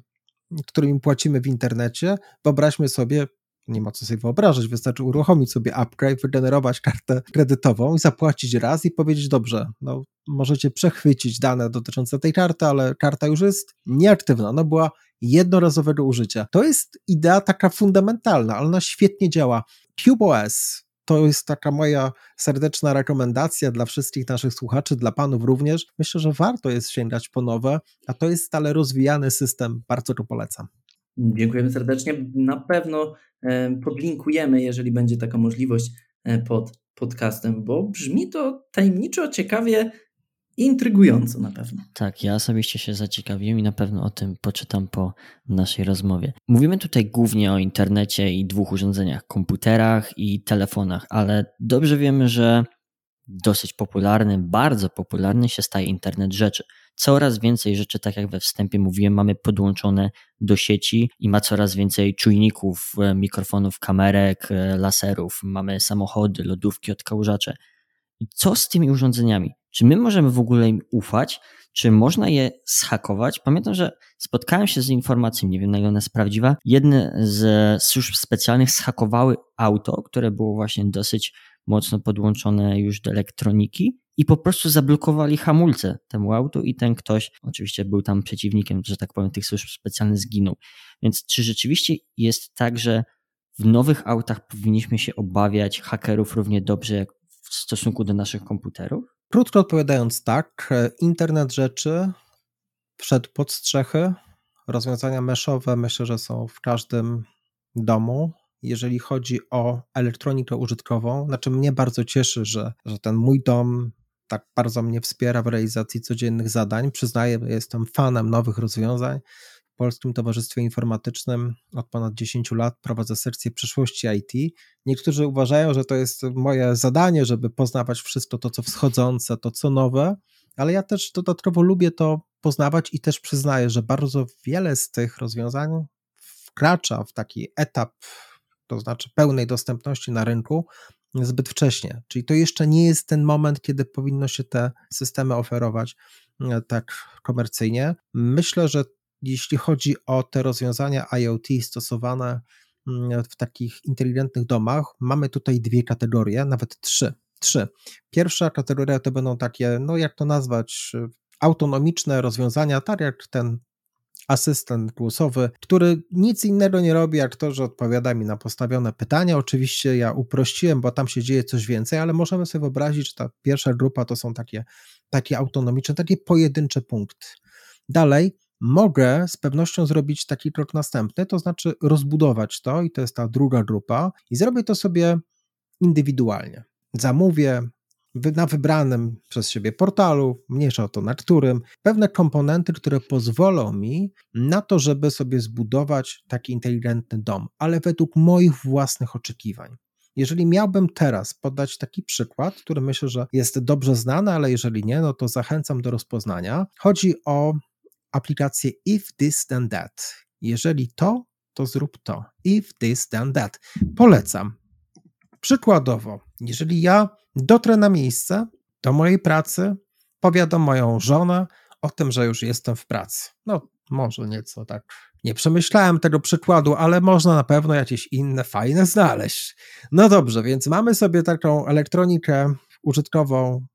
którymi płacimy w internecie. Wyobraźmy sobie, nie ma co sobie wyobrażać, wystarczy uruchomić sobie upgrade, wygenerować kartę kredytową i zapłacić raz i powiedzieć, dobrze, no możecie przechwycić dane dotyczące tej karty, ale karta już jest nieaktywna, ona była jednorazowego użycia. To jest idea taka fundamentalna, ale ona świetnie działa. CubeOS to jest taka moja serdeczna rekomendacja dla wszystkich naszych słuchaczy, dla panów również. Myślę, że warto jest sięgać po nowe, a to jest stale rozwijany system. Bardzo go polecam. Dziękujemy serdecznie. Na pewno podlinkujemy, jeżeli będzie taka możliwość, e, pod podcastem, bo brzmi to tajemniczo, ciekawie i intrygująco na pewno. Tak, ja osobiście się zaciekawiłem i na pewno o tym poczytam po naszej rozmowie. Mówimy tutaj głównie o internecie i dwóch urządzeniach komputerach i telefonach, ale dobrze wiemy, że dosyć popularny, bardzo popularny się staje internet rzeczy. Coraz więcej rzeczy, tak jak we wstępie mówiłem, mamy podłączone do sieci i ma coraz więcej czujników, e, mikrofonów, kamerek, e, laserów. Mamy samochody, lodówki, odkałużacze. I co z tymi urządzeniami? Czy my możemy w ogóle im ufać? Czy można je schakować? Pamiętam, że spotkałem się z informacją, nie wiem na ile ona jest prawdziwa. Jedne z służb specjalnych schakowały auto, które było właśnie dosyć mocno podłączone już do elektroniki i po prostu zablokowali hamulce temu autu i ten ktoś, oczywiście był tam przeciwnikiem, że tak powiem, tych służb specjalnych zginął. Więc czy rzeczywiście jest tak, że w nowych autach powinniśmy się obawiać hakerów równie dobrze jak w stosunku do naszych komputerów? Krótko odpowiadając tak, internet rzeczy wszedł pod strzechy. Rozwiązania meszowe myślę, że są w każdym domu jeżeli chodzi o elektronikę użytkową. Znaczy mnie bardzo cieszy, że, że ten mój dom tak bardzo mnie wspiera w realizacji codziennych zadań. Przyznaję, jestem fanem nowych rozwiązań. Polskim Towarzystwie Informatycznym od ponad 10 lat, prowadzę sekcję przyszłości IT. Niektórzy uważają, że to jest moje zadanie, żeby poznawać wszystko to, co wschodzące, to, co nowe, ale ja też dodatkowo lubię to poznawać i też przyznaję, że bardzo wiele z tych rozwiązań wkracza w taki etap, to znaczy pełnej dostępności na rynku, zbyt wcześnie. Czyli to jeszcze nie jest ten moment, kiedy powinno się te systemy oferować e, tak komercyjnie. Myślę, że jeśli chodzi o te rozwiązania IoT stosowane mm, w takich inteligentnych domach, mamy tutaj dwie kategorie, nawet trzy. Trzy. Pierwsza kategoria to będą takie, no jak to nazwać, autonomiczne rozwiązania, tak jak ten asystent głosowy, który nic innego nie robi, jak to, że odpowiada mi na postawione pytania. Oczywiście ja uprościłem, bo tam się dzieje coś więcej, ale możemy sobie wyobrazić, że ta pierwsza grupa to są takie, takie autonomiczne, takie pojedyncze punkty. Dalej, mogę z pewnością zrobić taki krok następny, to znaczy rozbudować to, i to jest ta druga grupa, i zrobię to sobie indywidualnie. Zamówię na wybranym przez siebie portalu, mniejsza o to na którym, pewne komponenty, które pozwolą mi na to, żeby sobie zbudować taki inteligentny dom, ale według moich własnych oczekiwań. Jeżeli miałbym teraz podać taki przykład, który myślę, że jest dobrze znany, ale jeżeli nie, no to zachęcam do rozpoznania. Chodzi o aplikację If This Then That. Jeżeli to, to zrób to. If This Then That. Polecam. Przykładowo, jeżeli ja dotrę na miejsce do mojej pracy, powiadam moją żonę o tym, że już jestem w pracy. No, może nieco tak. Nie przemyślałem tego przykładu, ale można na pewno jakieś inne fajne znaleźć. No dobrze, więc mamy sobie taką elektronikę użytkową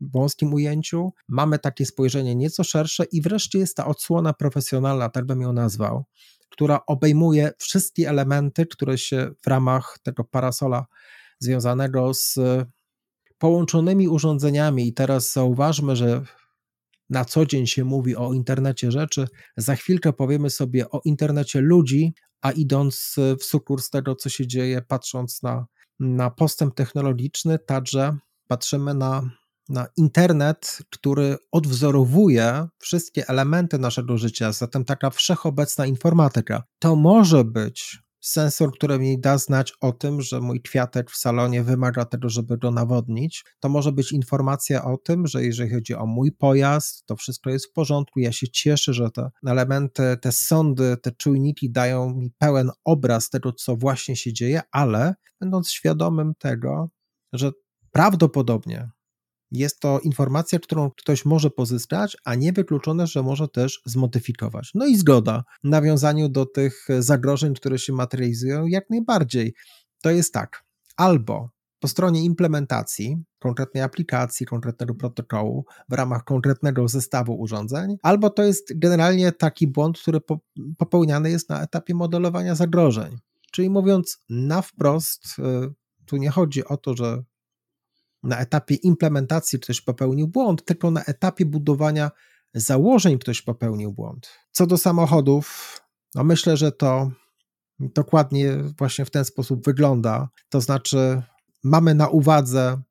w wąskim ujęciu, mamy takie spojrzenie nieco szersze i wreszcie jest ta odsłona profesjonalna, tak bym ją nazwał, która obejmuje wszystkie elementy, które się w ramach tego parasola związanego z połączonymi urządzeniami. I teraz zauważmy, że na co dzień się mówi o internecie rzeczy. Za chwilkę powiemy sobie o internecie ludzi, a idąc w sukurs tego, co się dzieje, patrząc na, na postęp technologiczny, także patrzymy na, na internet, który odwzorowuje wszystkie elementy naszego życia, zatem taka wszechobecna informatyka. To może być sensor, który mi da znać o tym, że mój kwiatek w salonie wymaga tego, żeby go nawodnić. To może być informacja o tym, że jeżeli chodzi o mój pojazd, to wszystko jest w porządku. Ja się cieszę, że te elementy, te sądy, te czujniki dają mi pełen obraz tego, co właśnie się dzieje, ale będąc świadomym tego, że prawdopodobnie jest to informacja, którą ktoś może pozyskać, a nie wykluczone, że może też zmodyfikować. No i zgoda w nawiązaniu do tych zagrożeń, które się materializują, jak najbardziej. To jest tak, albo po stronie implementacji konkretnej aplikacji, konkretnego protokołu w ramach konkretnego zestawu urządzeń, albo to jest generalnie taki błąd, który popełniany jest na etapie modelowania zagrożeń. Czyli mówiąc na wprost, y, tu nie chodzi o to, że na etapie implementacji ktoś popełnił błąd, tylko na etapie budowania założeń ktoś popełnił błąd. Co do samochodów, no myślę, że to dokładnie właśnie w ten sposób wygląda. To znaczy, mamy na uwadze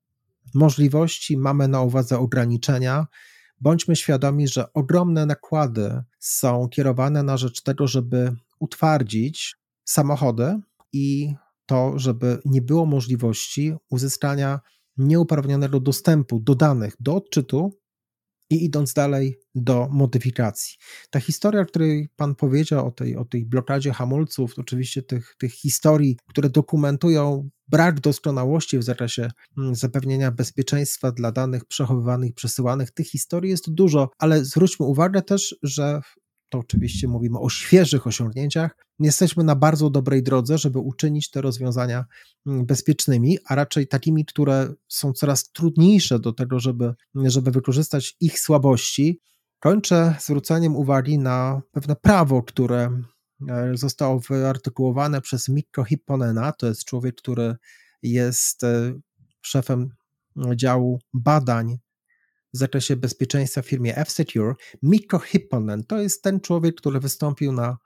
możliwości, mamy na uwadze ograniczenia. Bądźmy świadomi, że ogromne nakłady są kierowane na rzecz tego, żeby utwardzić samochody i to, żeby nie było możliwości uzyskania nieuprawnionego dostępu do danych, do odczytu i idąc dalej do modyfikacji. Ta historia, o której Pan powiedział, o tej, o tej blokadzie hamulców, oczywiście tych, tych historii, które dokumentują brak doskonałości w zakresie mm, zapewnienia bezpieczeństwa dla danych przechowywanych, przesyłanych, tych historii jest dużo, ale zwróćmy uwagę też, że to oczywiście mówimy o świeżych osiągnięciach, jesteśmy na bardzo dobrej drodze, żeby uczynić te rozwiązania mm, bezpiecznymi, a raczej takimi, które są coraz trudniejsze do tego, żeby, żeby wykorzystać ich słabości. Kończę zwróceniem uwagi na pewne prawo, które e, zostało wyartykułowane przez Mikko Hipponena. To jest człowiek, który jest e, szefem działu badań w zakresie bezpieczeństwa w firmie F-Secure. Mikko Hipponen to jest ten człowiek, który wystąpił na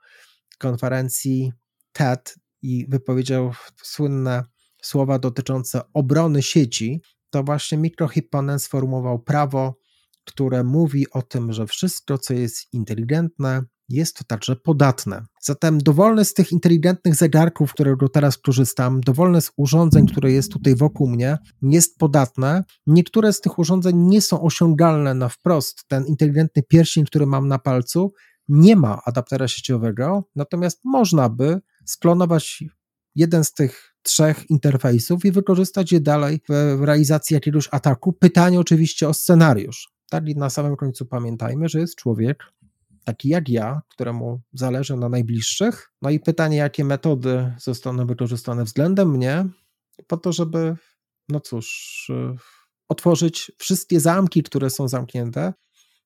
konferencji TED i wypowiedział słynne słowa dotyczące obrony sieci. To właśnie Mikko Hipponen sformułował prawo, które mówi o tym, że wszystko, co jest inteligentne, jest to także podatne. Zatem dowolny z tych inteligentnych zegarków, którego teraz korzystam, dowolne z urządzeń, które jest tutaj wokół mnie, jest podatne. Niektóre z tych urządzeń nie są osiągalne na wprost. Ten inteligentny pierścień, który mam na palcu, nie ma adaptera sieciowego, natomiast można by sklonować jeden z tych trzech interfejsów i wykorzystać je dalej w realizacji jakiegoś ataku. Pytanie oczywiście o scenariusz. Tak i na samym końcu pamiętajmy, że jest człowiek, taki jak ja, któremu zależy na najbliższych. No i pytanie, jakie metody zostaną wykorzystane względem mnie, po to, żeby, no cóż, otworzyć wszystkie zamki, które są zamknięte,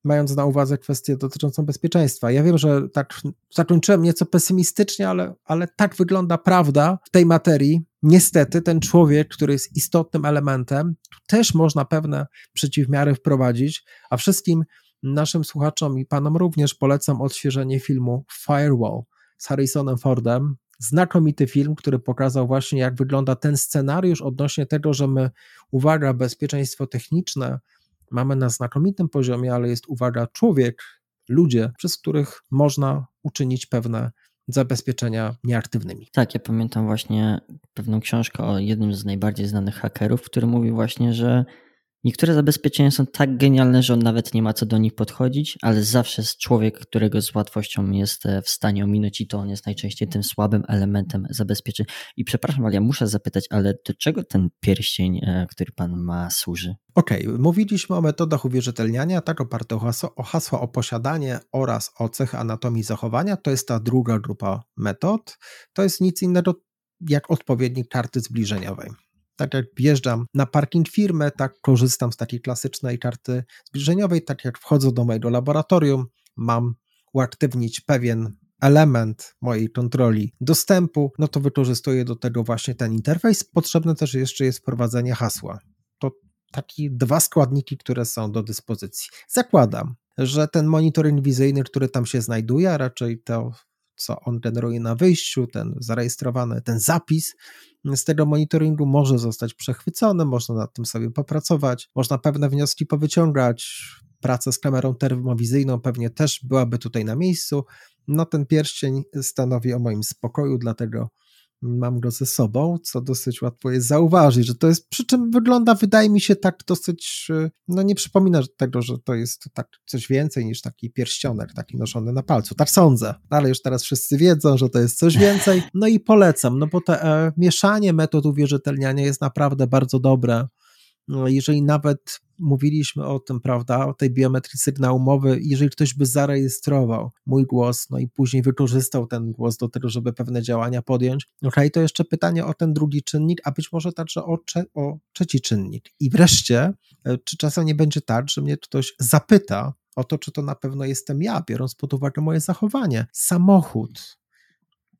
mając na uwadze kwestię dotyczącą bezpieczeństwa. Ja wiem, że tak zakończyłem nieco pesymistycznie, ale, ale tak wygląda prawda w tej materii. Niestety ten człowiek, który jest istotnym elementem, też można pewne przeciwmiary wprowadzić, a wszystkim naszym słuchaczom i panom również polecam odświeżenie filmu Firewall z Harrisonem Fordem. Znakomity film, który pokazał właśnie, jak wygląda ten scenariusz odnośnie tego, że my, uwaga, bezpieczeństwo techniczne, mamy na znakomitym poziomie, ale jest, uwaga, człowiek, ludzie, przez których można uczynić pewne zabezpieczenia nieaktywnymi. Tak, ja pamiętam właśnie pewną książkę o jednym z najbardziej znanych hakerów, który mówi właśnie, że Niektóre zabezpieczenia są tak genialne, że on nawet nie ma co do nich podchodzić, ale zawsze jest człowiek, którego z łatwością jest e, w stanie ominąć i to on jest najczęściej tym słabym elementem zabezpieczeń. I przepraszam, ale ja muszę zapytać, ale do czego ten pierścień, e, który pan ma, służy? Okej, okay. mówiliśmy o metodach uwierzytelniania, tak oparte o hasła, o hasła o posiadanie oraz o cechy anatomii zachowania. To jest ta druga grupa metod. To jest nic innego jak odpowiednik karty zbliżeniowej tak jak wjeżdżam na parking firmy, tak korzystam z takiej klasycznej karty zbliżeniowej, tak jak wchodzę do mojego laboratorium, mam uaktywnić pewien element mojej kontroli dostępu, no to wykorzystuję do tego właśnie ten interfejs. Potrzebne też jeszcze jest wprowadzenie hasła. To takie dwa składniki, które są do dyspozycji. Zakładam, że ten monitoring wizyjny, który tam się znajduje, a raczej to co on generuje na wyjściu, ten zarejestrowany, ten zapis z tego monitoringu może zostać przechwycony, można nad tym sobie popracować, można pewne wnioski powyciągać. Praca z kamerą termowizyjną pewnie też byłaby tutaj na miejscu. No ten pierścień stanowi o moim spokoju, dlatego mam go ze sobą, co dosyć łatwo jest zauważyć, że to jest, przy czym wygląda, wydaje mi się, tak dosyć, e, no nie przypomina tego, że to jest tak coś więcej niż taki pierścionek, taki noszony na palcu. Tak sądzę, ale już teraz wszyscy wiedzą, że to jest coś więcej. No i polecam, no bo to e, mieszanie metod uwierzytelniania jest naprawdę bardzo dobre. No, jeżeli nawet mówiliśmy o tym, prawda, o tej biometrii sygnału mowy, jeżeli ktoś by zarejestrował mój głos, no i później wykorzystał ten głos do tego, żeby pewne działania podjąć, ok, to jeszcze pytanie o ten drugi czynnik, a być może także o, cze o trzeci czynnik. I wreszcie, e, czy czasem nie będzie tak, że mnie ktoś zapyta o to, czy to na pewno jestem ja, biorąc pod uwagę moje zachowanie. Samochód,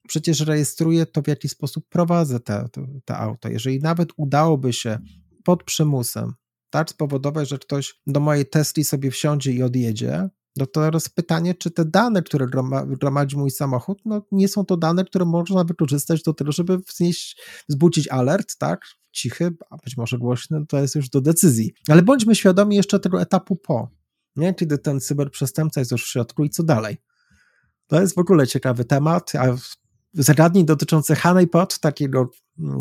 przecież rejestruję to, w jaki sposób prowadzę te, te, te, auto. Jeżeli nawet udałoby się pod przymusem, tak, spowodować, że ktoś do mojej Tesli sobie wsiądzie i odjedzie, no to teraz pytanie, czy te dane, które gromadzi mój samochód, no nie są to dane, które można wykorzystać do tego, żeby wznieść, wzbudzić alert, tak, cichy, a być może głośny, to jest już do decyzji. Ale bądźmy świadomi jeszcze tego etapu po, nie? kiedy ten cyberprzestępca jest już w środku i co dalej. To jest w ogóle ciekawy temat, a zagadnień dotyczących honeypot, takiego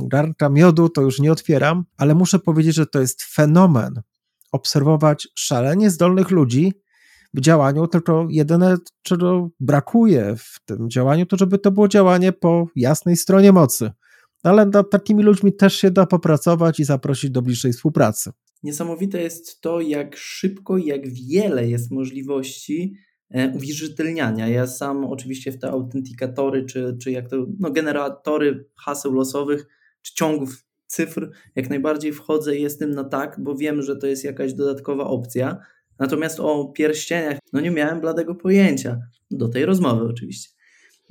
garnka miodu, to już nie otwieram, ale muszę powiedzieć, że to jest fenomen obserwować szalenie zdolnych ludzi w działaniu, tylko jedyne, czego brakuje w tym działaniu, to żeby to było działanie po jasnej stronie mocy. Ale nad takimi ludźmi też się da popracować i zaprosić do bliższej współpracy. Niesamowite jest to, jak szybko jak wiele jest możliwości uwierzytelniania. Ja sam oczywiście w te autentykatory, czy, czy jak to, no generatory haseł losowych, czy ciągów cyfr, jak najbardziej wchodzę i jestem na tak, bo wiem, że to jest jakaś dodatkowa opcja. Natomiast o pierścieniach, no nie miałem bladego pojęcia. Do tej rozmowy oczywiście.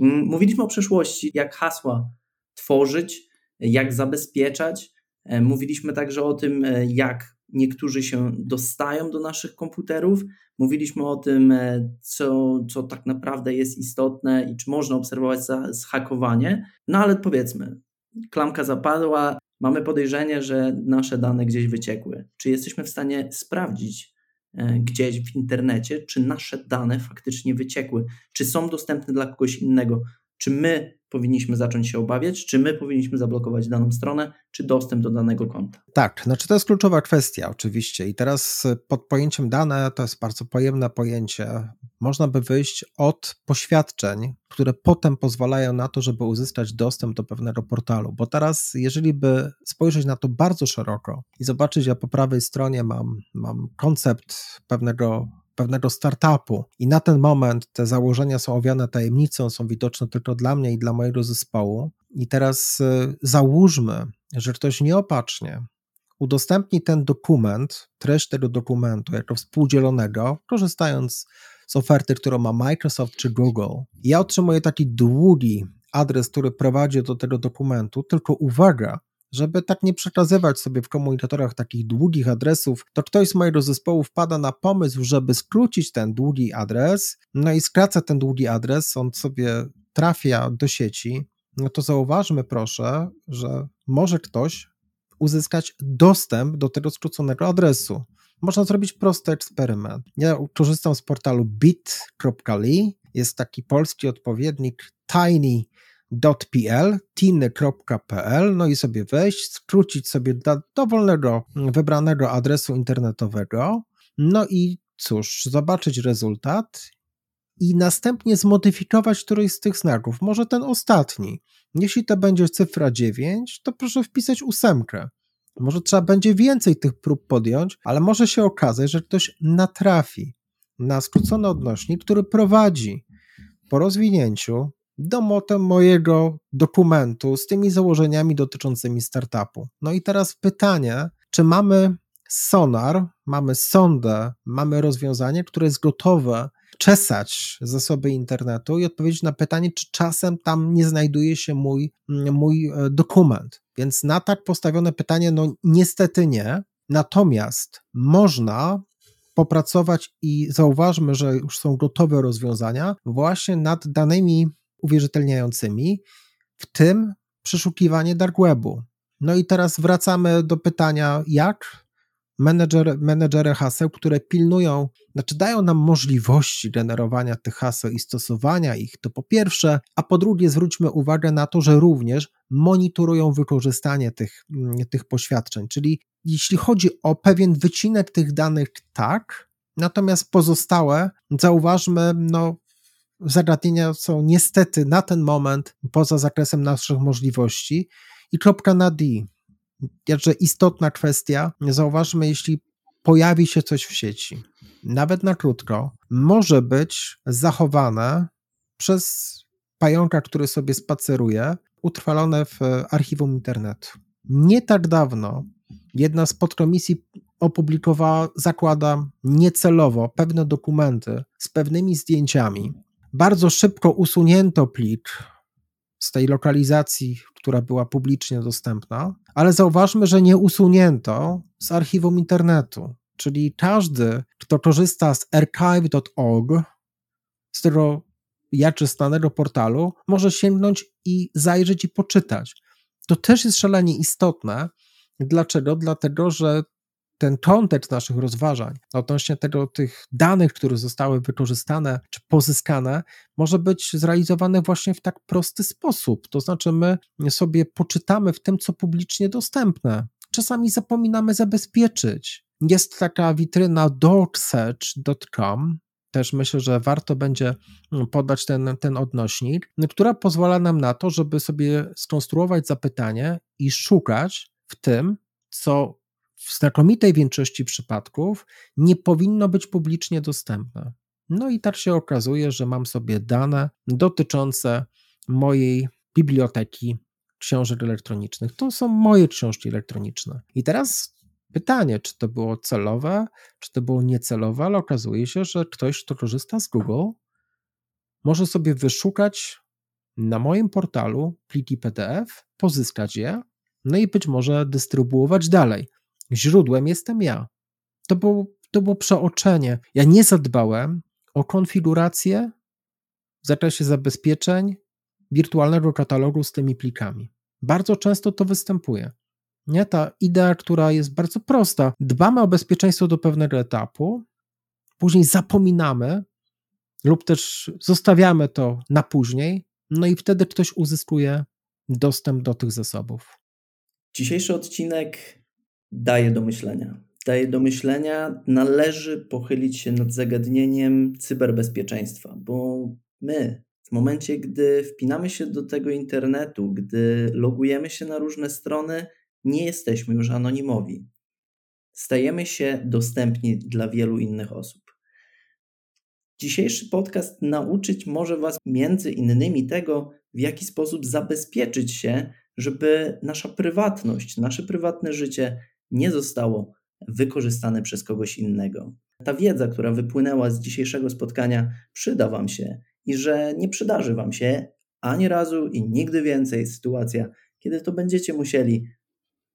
Mm, mówiliśmy o przeszłości, jak hasła tworzyć, jak zabezpieczać. E, mówiliśmy także o tym, e, jak niektórzy się dostają do naszych komputerów. Mówiliśmy o tym, e, co, co tak naprawdę jest istotne i czy można obserwować zhakowanie. No ale powiedzmy, klamka zapadła, mamy podejrzenie, że nasze dane gdzieś wyciekły. Czy jesteśmy w stanie sprawdzić, e, gdzieś w internecie, czy nasze dane faktycznie wyciekły, czy są dostępne dla kogoś innego, czy my powinniśmy zacząć się obawiać, czy my powinniśmy zablokować daną stronę, czy dostęp do danego konta. Tak, znaczy to jest kluczowa kwestia oczywiście i teraz e, pod pojęciem dane to jest bardzo pojemne pojęcie. Można by wyjść od poświadczeń, które potem pozwalają na to, żeby uzyskać dostęp do pewnego portalu, bo teraz jeżeli by spojrzeć na to bardzo szeroko i zobaczyć, ja po prawej stronie mam, mam koncept pewnego pewnego startupu i na ten moment te założenia są owiane tajemnicą, są widoczne tylko dla mnie i dla mojego zespołu. I teraz y, załóżmy, że ktoś nieopatrznie udostępni ten dokument, treść tego dokumentu jako współdzielonego, korzystając z oferty, którą ma Microsoft czy Google. Ja otrzymuję taki długi adres, który prowadzi do tego dokumentu, tylko uwaga, żeby tak nie przekazywać sobie w komunikatorach takich długich adresów, to ktoś z mojego zespołu wpada na pomysł, żeby skrócić ten długi adres, no i skraca ten długi adres, on sobie trafia do sieci, no to zauważmy proszę, że może ktoś uzyskać dostęp do tego skróconego adresu. Można zrobić prosty eksperyment. Ja korzystam z portalu bit.ly, jest taki polski odpowiednik tiny .pl, tiny.pl, no i sobie wejść, skrócić sobie do dowolnego wybranego adresu internetowego, no i cóż, zobaczyć rezultat i następnie zmodyfikować któryś z tych znaków, może ten ostatni. Jeśli to będzie cyfra 9, to proszę wpisać ósemkę. Może trzeba będzie więcej tych prób podjąć, ale może się okazać, że ktoś natrafi na skrócony odnośnik, który prowadzi po rozwinięciu do mojego dokumentu z tymi założeniami dotyczącymi startupu. No i teraz pytanie, czy mamy sonar, mamy sondę, mamy rozwiązanie, które jest gotowe czesać zasoby internetu i odpowiedzieć na pytanie, czy czasem tam nie znajduje się mój, mój e, dokument. Więc na tak postawione pytanie, no niestety nie. Natomiast można popracować i zauważmy, że już są gotowe rozwiązania właśnie nad danymi uwierzytelniającymi, w tym przeszukiwanie dark webu. No i teraz wracamy do pytania, jak menedżer, menedżery haseł, które pilnują, znaczy dają nam możliwości generowania tych haseł i stosowania ich, to po pierwsze, a po drugie zwróćmy uwagę na to, że również monitorują wykorzystanie tych, mm, tych poświadczeń, czyli jeśli chodzi o pewien wycinek tych danych, tak, natomiast pozostałe, zauważmy, no zagadnienia są niestety na ten moment poza zakresem naszych możliwości. I kropka na D. Jakże istotna kwestia. Zauważmy, jeśli pojawi się coś w sieci, nawet na krótko, może być zachowane przez pająka, który sobie spaceruje, utrwalone w archiwum internetu. Nie tak dawno jedna z podkomisji opublikowała, zakładam, niecelowo pewne dokumenty z pewnymi zdjęciami, bardzo szybko usunięto plik z tej lokalizacji, która była publicznie dostępna, ale zauważmy, że nie usunięto z archiwum internetu. Czyli każdy, kto korzysta z archive.org, z tego jaczystanego portalu, może sięgnąć i zajrzeć i poczytać. To też jest szalenie istotne. Dlaczego? Dlatego, że ten kontekst naszych rozważań odnośnie tego, tych danych, które zostały wykorzystane czy pozyskane, może być zrealizowany właśnie w tak prosty sposób. To znaczy, my sobie poczytamy w tym, co publicznie dostępne. Czasami zapominamy zabezpieczyć. Jest taka witryna dogsearch.com, też myślę, że warto będzie podać ten, ten odnośnik, która pozwala nam na to, żeby sobie skonstruować zapytanie i szukać w tym, co w znakomitej większości przypadków nie powinno być publicznie dostępne. No i tak się okazuje, że mam sobie dane dotyczące mojej biblioteki książek elektronicznych. To są moje książki elektroniczne. I teraz pytanie, czy to było celowe, czy to było niecelowe, ale okazuje się, że ktoś, kto korzysta z Google, może sobie wyszukać na moim portalu pliki PDF, pozyskać je, no i być może dystrybuować dalej. Źródłem jestem ja. To było, to było przeoczenie. Ja nie zadbałem o konfigurację w zakresie zabezpieczeń wirtualnego katalogu z tymi plikami. Bardzo często to występuje. Nie ta idea, która jest bardzo prosta. Dbamy o bezpieczeństwo do pewnego etapu, później zapominamy lub też zostawiamy to na później, no i wtedy ktoś uzyskuje dostęp do tych zasobów. Dzisiejszy odcinek daje do myślenia. Daje do myślenia, należy pochylić się nad zagadnieniem cyberbezpieczeństwa, bo my, w momencie, gdy wpinamy się do tego internetu, gdy logujemy się na różne strony, nie jesteśmy już anonimowi. Stajemy się dostępni dla wielu innych osób. Dzisiejszy podcast nauczyć może Was między innymi tego, w jaki sposób zabezpieczyć się, żeby nasza prywatność, nasze prywatne życie nie zostało wykorzystane przez kogoś innego. Ta wiedza, która wypłynęła z dzisiejszego spotkania, przyda Wam się i że nie przydarzy Wam się ani razu i nigdy więcej sytuacja, kiedy to będziecie musieli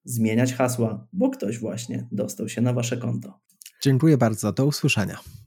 zmieniać hasła, bo ktoś właśnie dostał się na Wasze konto. Dziękuję bardzo. Do usłyszenia.